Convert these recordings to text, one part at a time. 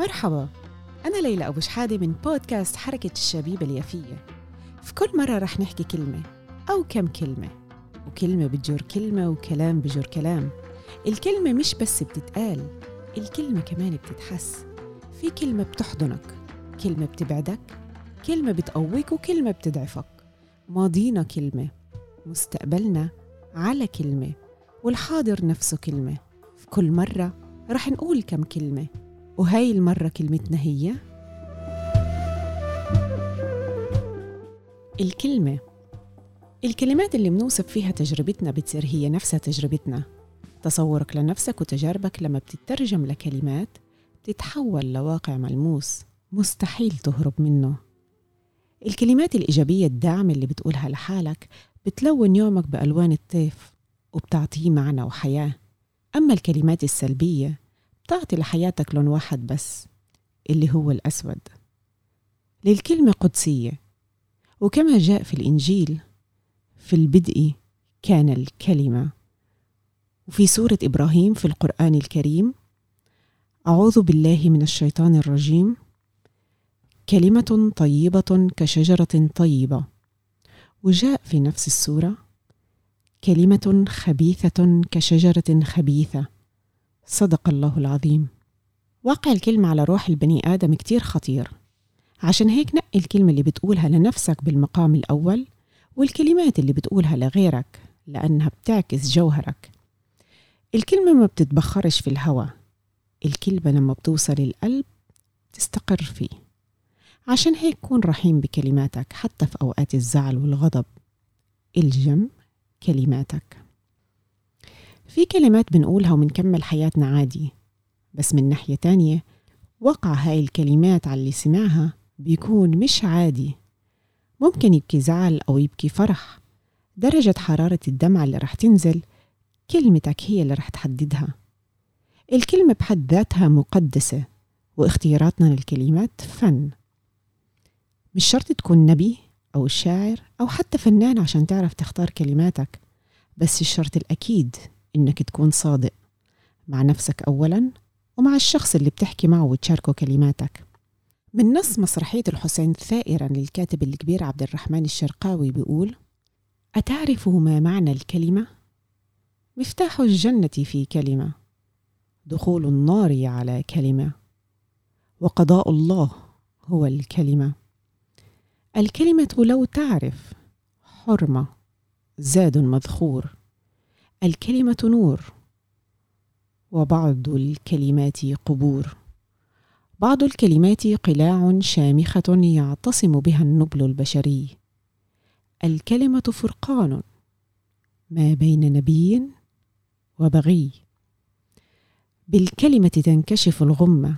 مرحبا. أنا ليلى أبو شحادة من بودكاست حركة الشبيبة اليافية. في كل مرة رح نحكي كلمة أو كم كلمة وكلمة بتجر كلمة وكلام بجر كلام. الكلمة مش بس بتتقال الكلمة كمان بتتحس. في كلمة بتحضنك كلمة بتبعدك كلمة بتقويك وكلمة بتضعفك. ماضينا كلمة مستقبلنا على كلمة والحاضر نفسه كلمة. في كل مرة رح نقول كم كلمة وهاي المرة كلمتنا هي. الكلمة. الكلمات اللي بنوصف فيها تجربتنا بتصير هي نفسها تجربتنا. تصورك لنفسك وتجاربك لما بتترجم لكلمات بتتحول لواقع ملموس مستحيل تهرب منه. الكلمات الإيجابية الداعمة اللي بتقولها لحالك بتلون يومك بألوان الطيف وبتعطيه معنى وحياة. أما الكلمات السلبية بتعطي لحياتك لون واحد بس اللي هو الأسود. للكلمة قدسية. وكما جاء في الإنجيل في البدء كان الكلمة. وفي سورة إبراهيم في القرآن الكريم أعوذ بالله من الشيطان الرجيم. كلمة طيبة كشجرة طيبة. وجاء في نفس السورة كلمة خبيثة كشجرة خبيثة. صدق الله العظيم. واقع الكلمة على روح البني آدم كتير خطير. عشان هيك نقي الكلمة اللي بتقولها لنفسك بالمقام الأول والكلمات اللي بتقولها لغيرك لأنها بتعكس جوهرك. الكلمة ما بتتبخرش في الهوى الكلمة لما بتوصل القلب تستقر فيه. عشان هيك كون رحيم بكلماتك حتى في أوقات الزعل والغضب. الجم كلماتك. في كلمات بنقولها ومنكمل حياتنا عادي. بس من ناحية تانية وقع هاي الكلمات على اللي سمعها بيكون مش عادي. ممكن يبكي زعل أو يبكي فرح. درجة حرارة الدمعة اللي رح تنزل كلمتك هي اللي رح تحددها. الكلمة بحد ذاتها مقدسة واختياراتنا للكلمات فن. مش شرط تكون نبي أو شاعر أو حتى فنان عشان تعرف تختار كلماتك بس الشرط الأكيد إنك تكون صادق مع نفسك أولا ومع الشخص اللي بتحكي معه وتشاركه كلماتك من نص مسرحية الحسين ثائرا للكاتب الكبير عبد الرحمن الشرقاوي بيقول أتعرف ما معنى الكلمة؟ مفتاح الجنة في كلمة دخول النار على كلمة وقضاء الله هو الكلمة الكلمة لو تعرف حرمة زاد مذخور الكلمة نور وبعض الكلمات قبور. بعض الكلمات قلاع شامخة يعتصم بها النبل البشري. الكلمة فرقان ما بين نبي وبغي. بالكلمة تنكشف الغمة.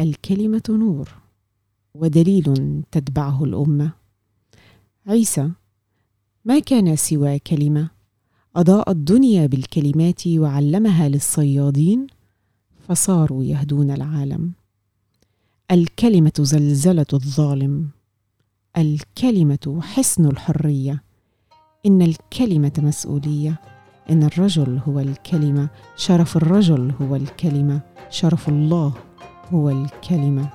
الكلمة نور ودليل تتبعه الأمة. عيسى ما كان سوى كلمة؟ أضاء الدنيا بالكلمات وعلمها للصيادين فصاروا يهدون العالم. الكلمة زلزلة الظالم. الكلمة حصن الحرية. إن الكلمة مسؤولية. إن الرجل هو الكلمة. شرف الرجل هو الكلمة. شرف الله هو الكلمة.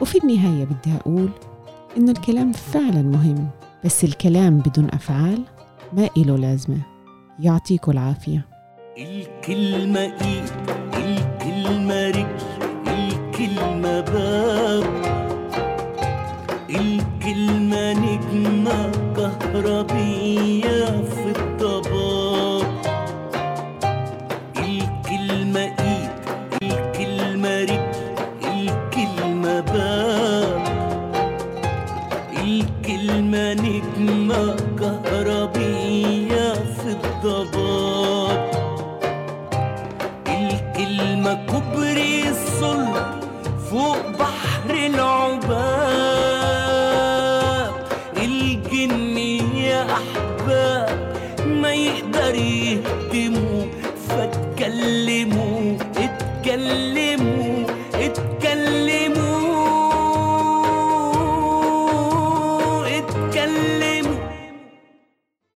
وفي النهاية بدي أقول إن الكلام فعلا مهم بس الكلام بدون أفعال ما إله لازمة. يعطيكم العافية. الكلمة إيد الكلمة رجل الكلمة باب؟ الكلمة نجمة كهربية في الضباب الكلمة إيد الكلمة رجل الكلمة باب؟ الكلمة نجمة كهربية في الضباب الكلمة كبري الصلب فوق بحر العباب الجن يا أحباب ما يقدر يهدموا. فاتكلموا اتكلموا.